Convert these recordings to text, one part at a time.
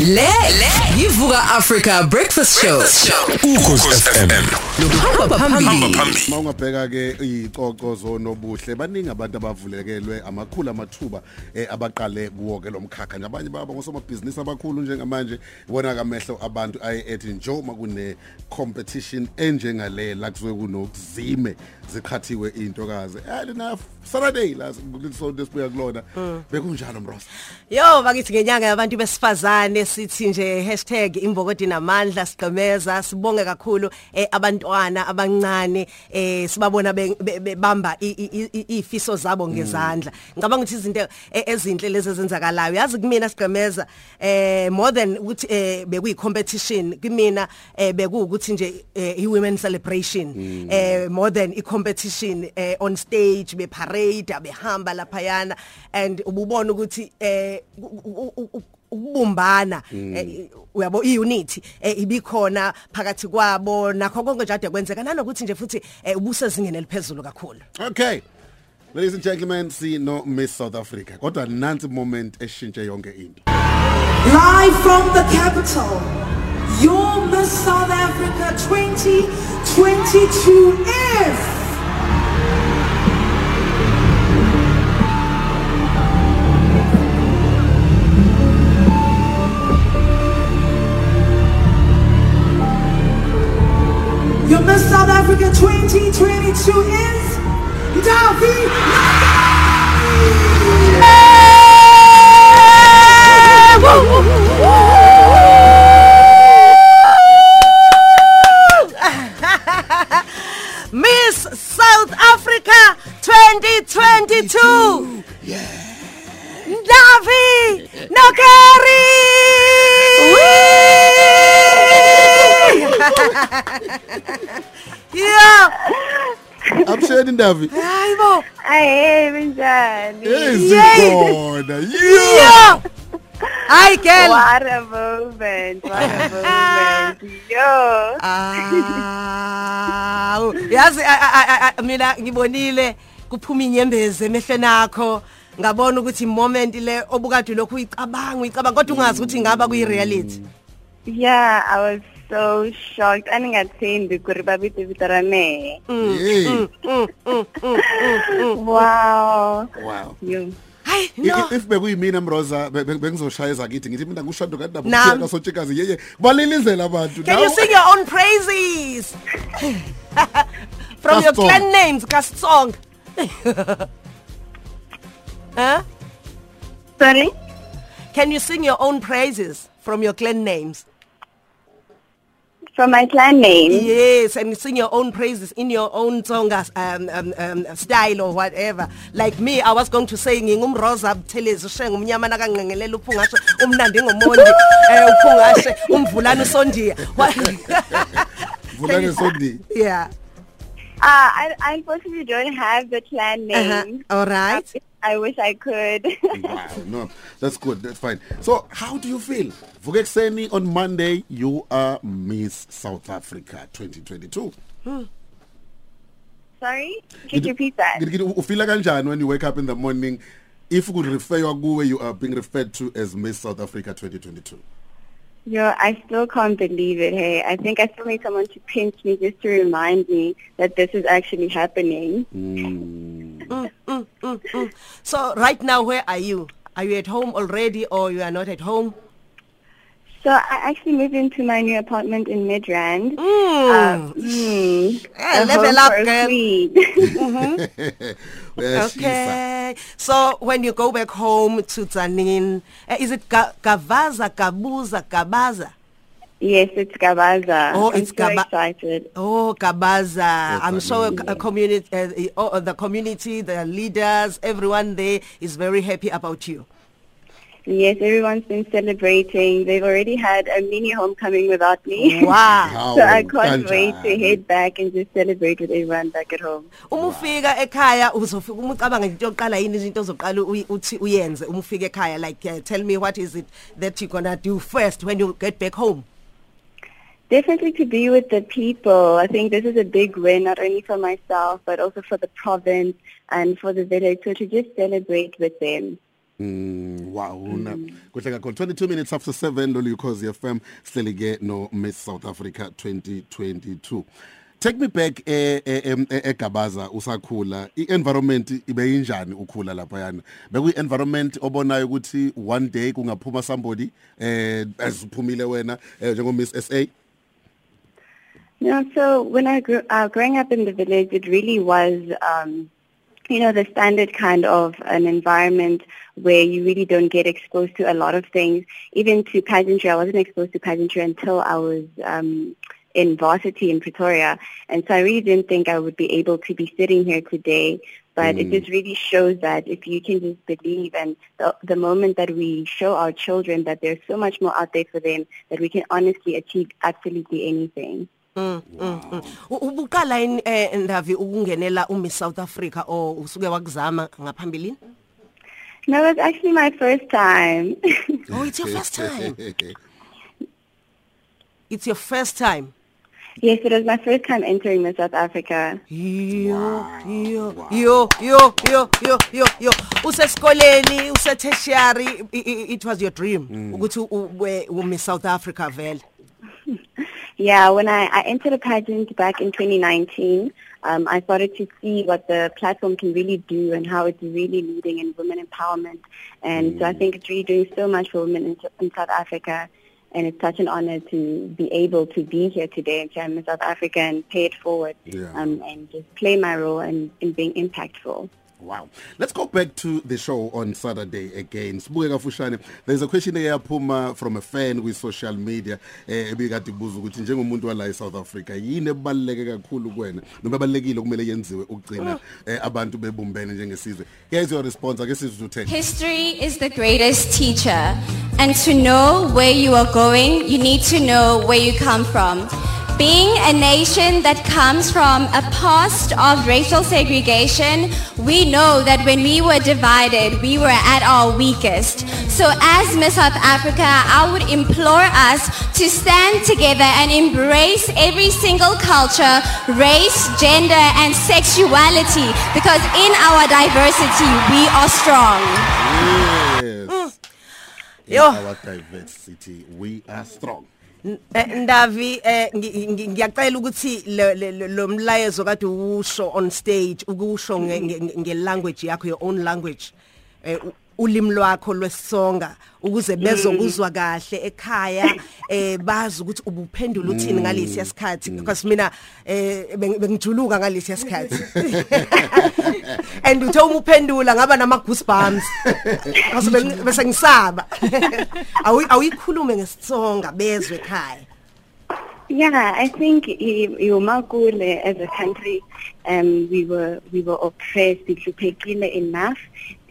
Le le. Yivuka Africa Breakfast Show. ukhosi FM Hamba phambili. Uma ungabheka ke icoco zonobuhle baningi abantu abavulekelwe amakhulu amathuba eh, abaqale kuwo ke lomkhakha nabanye babo ngosomabhizinisi abakhulu njengamanje ibona kamehlo abantu aye ethi njo makune competition enjengale la kusuke kunokuzime ziqhathiwe intokazi and na Saturday la kulisonto esibuya kulona. Bekunjalo mrosa. Yo bakithi ngenyanga yabantu besifazane sithi nje #imbokodi namandla sigqemeza sibonge kakhulu eh, abantwana abancane eh, sibabona be- be- bebamba i- i- i- ifiso zabo ngezandla. Ngicabanga ukuthi izinto eh, ezinhle lezi ezenzakalayo. Yazi kumina sigqemeza eh more than ukuthi eh, bekuyi competition kumina eh, bekuwukuthi nje eh, i women celebration eh more than i competition eh, on stage be parade behamba laphayana and ububona ukuthi eh u- u- u- ukubumbana eh, uyabo iunity eh, ibikhona phakathi kwabo nakho konke nje ade kwenzeka nanokuthi nje futhi eh, ubusezingeni eliphezulu kakhulu Okay. Ladies and gentlemen, see no Miss South Africa. Kodwa nansi moment eshintshe yonke into. Live from the capital, your Miss South Africa 2022 is. 2022 is Davi Miss South Africa 2022 yeah. Davi Nokeri Yeah. Absheni Ndavi. hayibo Aye benjani? Ezikona. Yeah. Yeah Hi girl What a moment. What a moment. Yo. Ah, yazi mina ngibonile kuphuma inyembezi emehlweni akho ngabona ukuthi moment le obukade lokhu uyicabanga uyicabanga kodwa ungazi ukuthi ngaba kuyi reality. Yeah, I was so shocked. Aningathembi ku ri va vito vito ra mehe. Wow. Wow. Yo. Hayi no. If bekuyimina Mroza be- be- bengizoshayeza kithi ngithi mina ngushado kanti nabo sontshikazi yeye balilizela abantu. Can you sing your own praises? From your clan names, Kastsong. huh? Sorry? Can you sing your own praises from your clan names? From my clan name? Yes, and sing your own praises in your own Tsonga um, um, um, style or whatever. Like me, I was going to say ngingumroza buthelezi ushenga umnyama nakanqengelela uphungashe umnandi ngomondi eh uphungashe umvulana usondiya. What- Vulane Sondi. Yeah. Uh, I, I unfortunately don't have the clan Uh-huh. name. All right. I wish I could. Wow, no, that's good. That's fine. So, how do you feel? Vuke ekseni on Monday, you are Miss South Africa 2022. Sorry? Could you repeat that? Ngithi ngithi ufila kanjani when you wake up in the morning if could refer kuwe you are being referred to as Miss South Africa 2022. Yo, I still can't believe it. Hey, I think I still need someone to pinch me just to remind me that this is actually happening. So right now where are you? Are you at home already or you are not at home? So I actually moved into my new apartment in Midrand. Mm. Mm, Eh, a level up, girl. Where she's Okay. So when you go back home to Tsanin, uh, is it Ga- Gavaza, Gabuza, Gabaza? yes, it's Gabaza. Oh, I'm it's so Gaba- excited. Oh, Gabaza. I'm sure Tzaneen. a community, uh, the- oh, the community, the leaders, everyone there is very happy about you. Yes, everyone's been celebrating. They've already had a mini homecoming without me. Wow. so I can't wait to head back and just celebrate with everyone back at home. Uma ufika ekhaya uzofika uma ucabanga into yokuqala yini izinto ozoqala uthi uyenze uma ufika ekhaya like uh, tell me what is it that you going to do first when you get back home? Definitely to be with the people. I think this is a big win, not only for myself, but also for the province and for the village. So to just celebrate with them. Mm, wow una. Kuhle kakhulu 22 minutes after 7 lolu ukhozi FM sihleli ke no Miss South Africa 2022 Take me back eh eGabaza usakhula. Ienvironment ibe injani ukhula lapha yana beku environment obonayo ukuthi one day kungaphuma somebody eh asiphumile wena eh, njengo Miss SA No, so when I grew uh, growing up in the village, it really was, um, you know, the standard kind of an environment where you really don't get exposed to a lot of things. Even to pageantry, I wasn't exposed to pageantry until I was um, in varsity in Pretoria, and so I really didn't think I would be able to be sitting here today. But mm. it just really shows that if you can just believe and the, the moment that we show our children that there's so much more out there for them, that we can honestly achieve absolutely anything. Ubuqala yini eh ndavi ukungenela uMiss South Africa o usuke wakuzama ngaphambilini? No, it's actually my first time. Oh it's your first time? It's your first time? Yes, it was my first time entering Miss South Africa. Yo yo yo yo yo yo yo yo. Usesikoleni use tertiary i- i- it was your dream ukuthi ube uMiss South Africa vele? Yeah, when I, I entered a pageant back in 2019, um, I started to see what the platform can really do and how it's really leading in women empowerment. And so I think it's really doing so much for women in, in South Africa. And it's such an honor to be able to be here today and share Miss South Africa and pay it forward Yeah. um, and just play my role in, in being impactful. Wow. Let's go back to the show on Saturday again. Sibuke kafushane. There's a question eyaphuma from a fan with social media eh ebikade ibuza ukuthi njengomuntu wala eSouth Africa yini ebaluleke kakhulu kuwena noma balekile kumele yenziwe ukugcina eh, abantu bebumbene njengesizwe. Here's your response. Ake sizwe uthe. History is the greatest teacher. And to know where you are going, you need to know where you come from. Being a nation that comes from a past of racial segregation, we know that when we were divided, we were at our weakest. So as Miss South Africa, I would implore us to stand together and embrace every single culture, race, gender, and sexuality because in our diversity, we are strong. Yes. In Yo. our diversity we are strong. Eh, Ndavi eh ngi- ngi- ngiyacela ukuthi lo mlayezo kade usho on stage ukusho nge- language yakho your own language eh ulimi lwakho lwesonga ukuze bezokuzwa kahle ekhaya eh bazi ukuthi ubuphendula uthini ngalesi yasikhathi. Because mina eh beng- bengijuluka ngalesi yasikhathi. And uthe uma uphendula ngaba nama goosebumps because bese ngisaba. Awu awuyikhulume ngesitsonga bezwe ekhaya. Yeah, I think iumakule as a country, um, we were we were oppressed, ihluphekile enough,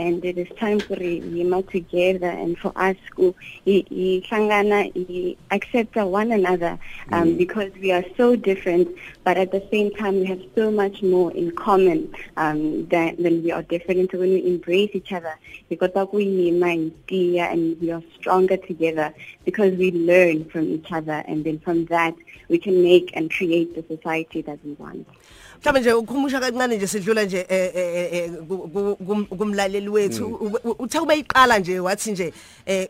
and it is time for yima together and for us to ihlangana i- accept one another um, because we are so different, but at the same time we have so much more in common um, than, than we are different. And so when we embrace each other, we got and we are stronger together because we learn from each other, and then from that we can make and create the society that we want. Mhlawumbe nje ukhumusha kancane nje sidlula nje eh, eh, eh, ku- ku- kum- kumlaleli wethu. U- uthe ube iqala nje wathi nje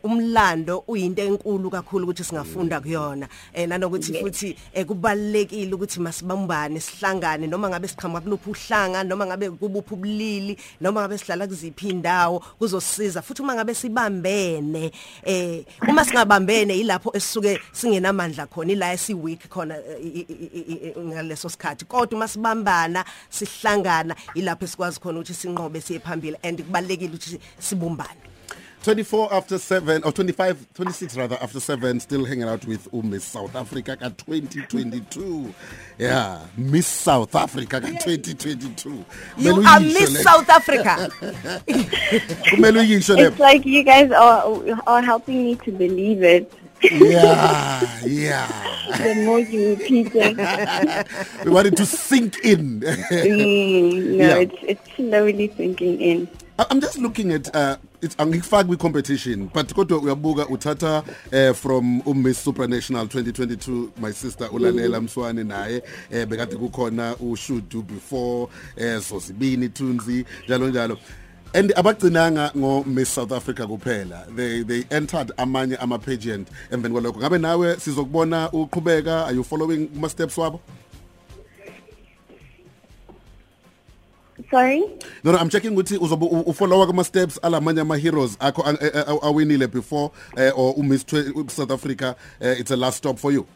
umlando uyinto enkulu kakhulu ukuthi singafunda kuyona. Eh, nanokuthi futhi kubalekile ukuthi masibambane sihlangane. Noma ngabe siqhamuka kuluphi uhlanga noma ngabe kubuphi ubulili noma ngabe sihlala kuziphi indawo kuzosiza. Futhi uma ngabe sibambene eh uma singabambene ilapho esisuke singenamandla khona ila esi weak khona ngaleso sikhathi. Kodwa uma sibambana sihlangana ilapho esikwazi khona ukuthi sinqobe siye phambili and kubalekile ukuthi sibumbane. 24 after 7 or 25 26 rather after 7 still hanging out with uMiss South Africa ka 2022 yeah Miss South Africa ka 2022 you are Miss South Africa. Kumele uyisho le It's like you guys are are helping me to believe it. Yeah yeah. The more you repeat it, we wanted to sink in. Mm, no, Yeah. it's it's slowly sinking in. I'm just looking at uh it's angifaki competition but kodwa uyabuka uthatha uh, from uMiss Supranational 2022 my sister ulalela Mswane naye eh bekade kukhona ushudu before eh so sibini Thunzi njalo njalo. And abagcinanga ngo Miss South Africa kuphela they they entered amanye ama pageant emveni kwalokho ngabe nawe sizokubona uqhubeka are you following kuma steps wabo Sorry? No no I'm checking ukuthi uzobe u- ufollow kuma steps alamanye ama heroes akho awinile before uh, or u Miss South Africa uh, it's a last stop for you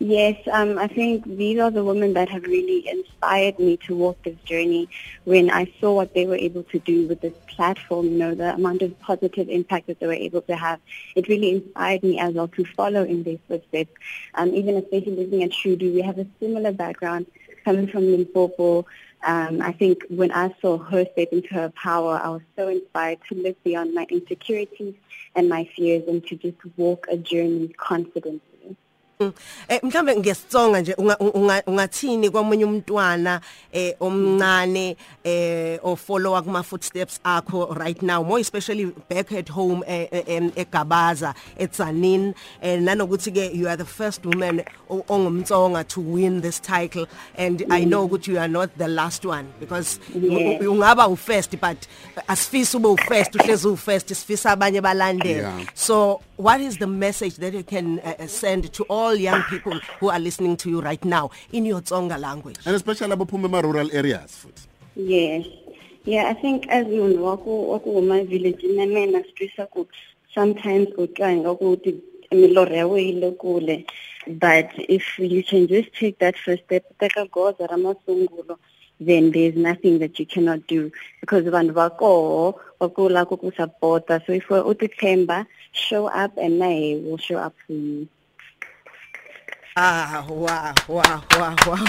Yes, um, I think these are the women that have really inspired me to walk this journey. When I saw what they were able to do with this platform, you know, the amount of positive impact that they were able to have, it really inspired me as well to follow in their footsteps. Um, even especially looking at Shudu, we have a similar background coming from Limpopo. Um, I think when I saw her step into her power, I was so inspired to live beyond my insecurities and my fears and to just walk a journey confidently. Eh mhlambe ngesitsonga nje unga- unga- ungathini kwamunye umntwana eh omncane eh o follow kuma footsteps akho right now? More especially back at home eh, eh, eGabaza eTsanin eh nanokuthi ke you are the first woman ongumtsonga to win this title. And I know ukuthi you are not the last one because ungaba u first but asifisa ube u first uhlezi u first sifisa abanye balandele. So, what is the message that you can uh, uh, send to all young people who are listening to you right now in your Tsonga language? and especially abaphuma ema rural areas futhi Yes. Yeah, I think as munhu waku waku my village na mina strisa ku sometimes utwanga ukuthi milorho ya wena yi le kule but if you can just take that first step teka goza ra masungulo then there's nothing that you cannot do because vanhu va koho va ku la ku ku supporta so if u titshemba show up and na he will show up for you Ah, wow, wow, wow, wow.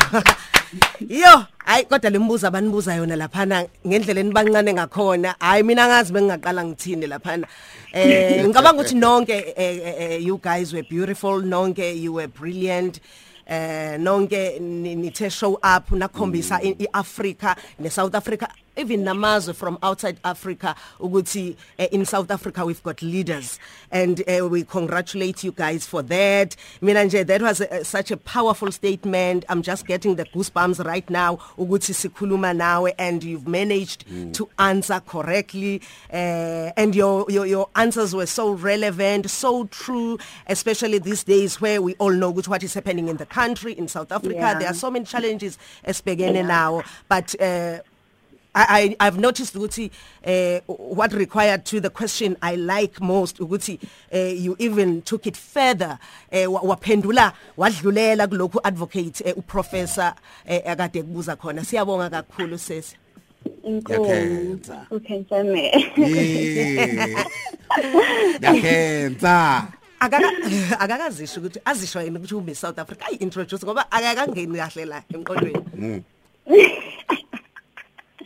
Yo, hayi kodwa lembuzo abanibuza yona laphana ngendlela enibancane ngakhona. Hayi mina ngazi bengaqala ngithini laphana. Eh ngicabanga ukuthi nonke eh, eh, you guys were beautiful, nonke you were brilliant. Eh nonke ni- nithe show up nakhombisa i- iAfrica ne South Africa. Even namazwe from outside Africa ukuthi uh, in South Africa we've got leaders. And uh, we congratulate you guys for that. Mina nje that was a, such a powerful statement. I'm just getting the goosebumps right now ukuthi sikhuluma nawe and you've managed mm. to answer correctly. Uh, and your, your your answers were so relevant so true especially these days where we all know what is happening in the country in South Africa. Yeah. there are so many challenges esibhekene now but uh, I, I I've noticed ukuthi uh, what required to the question I like most ukuthi uh, you even took it further uh, wa- waphendula wadlulela kulokhu advocate uh, uprofessor uh, akade kubuza khona. Siyabonga kakhulu sesi Yakhenza. ukhensa me. Yeah yakhenza akaka akakazisho ukuthi azisho yena ukuthi umi South Africa ay introduce ngoba akakangeni kahle la emqondweni.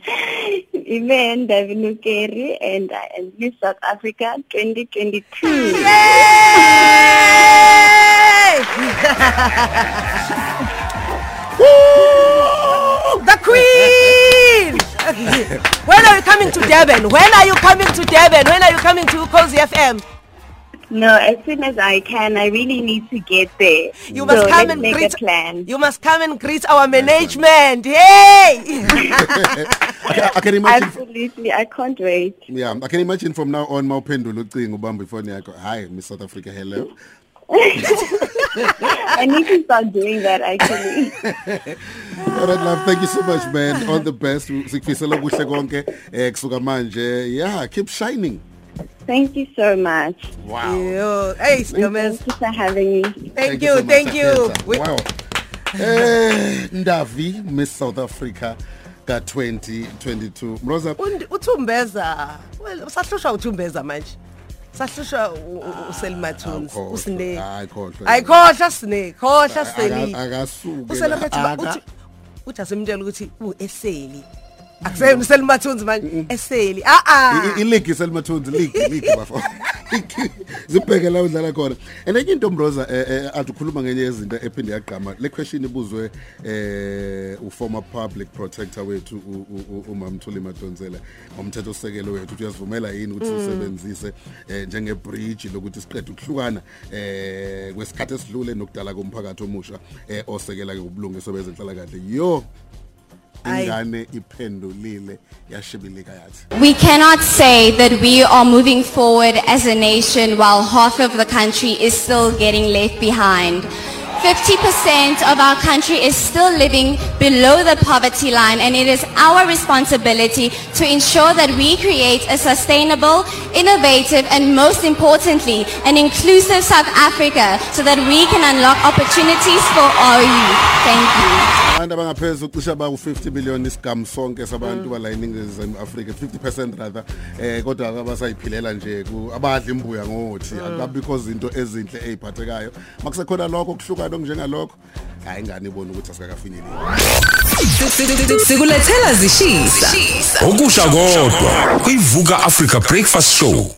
Amen, David Nukeri, and I am Miss South Africa 2022. The Queen! when are you coming to Durban? When are you coming to Durban? When are you coming to Cozy FM? No, as soon as I can, I really need to get there. You must so come let's and greet plan. You must come and greet our management. Hey! I, I can imagine Absolutely, I can't wait. yeah I can imagine from now on mawuphendula ucingo ubamba ifoni yakho hi Miss South Africa hello I need to start doing that actually. All right love thank you so much man all the best sikufisela kuhle konke eh kusuka manje yeah keep shining Thank you so much. wow hey, And Gomez. Thank you for having me. Thank so you, much, thank you. We- wow eh Ndavi Miss South Africa ka 2022 Mroza uthumbeza well usahlushwa uthumbeza manje sahlushwa u- u- uselma tunes Awukhohlwa. usine ayikhohlwa sine khohlwa seli Aka- akasuke uselaphethe la, uthi uthi asemtshela ukuthi u eseli akuseyona uselma tunes manje eseli a a I- iligi selmathunzi league league bafo. Zibheke la udlala khona. And enye into Mroza eh, eh, athi ukhuluma ngenye yezinto ephinde yagqama. Le question ibuzwe eh u former public protector wethu u- u- u- umamthuli Madonsela. Ngomthetho osekelo wethu ukuthi uyasivumela yini ukuthi sisebenzise eh, njenge bridge lokuthi siqede ukuhlukana eh kwesikhathi esidlule nokudala komphakathi omusha eh osekela ke ubulungiswa bezenhlala kahle yo Ayi. Ingane iphendulile yashibilika yathi We cannot say that we are moving forward as a nation while half of the country is still getting left behind. 50% of our country is still living below the poverty line and it is our responsibility to ensure that we create a sustainable, innovative and most importantly, an inclusive South Africa so that we can unlock opportunities for our youth. Thank you. Abantu abangaphezulu cishe ba u50 billion isigamu sonke sabantu bala eningizimu Africa 50% rather. Eh kodwa abasayiphilela nje ku- abadla imbuya ngothi akabikho izinto ezinhle eziphathekayo makusekhona lokho kuhlukana okunjengalokho. Hayi ingane ibona ukuthi asikakafinyeleli? Sikulethela zishisa. okusha kodwa kuyivuka Africa Breakfast Show.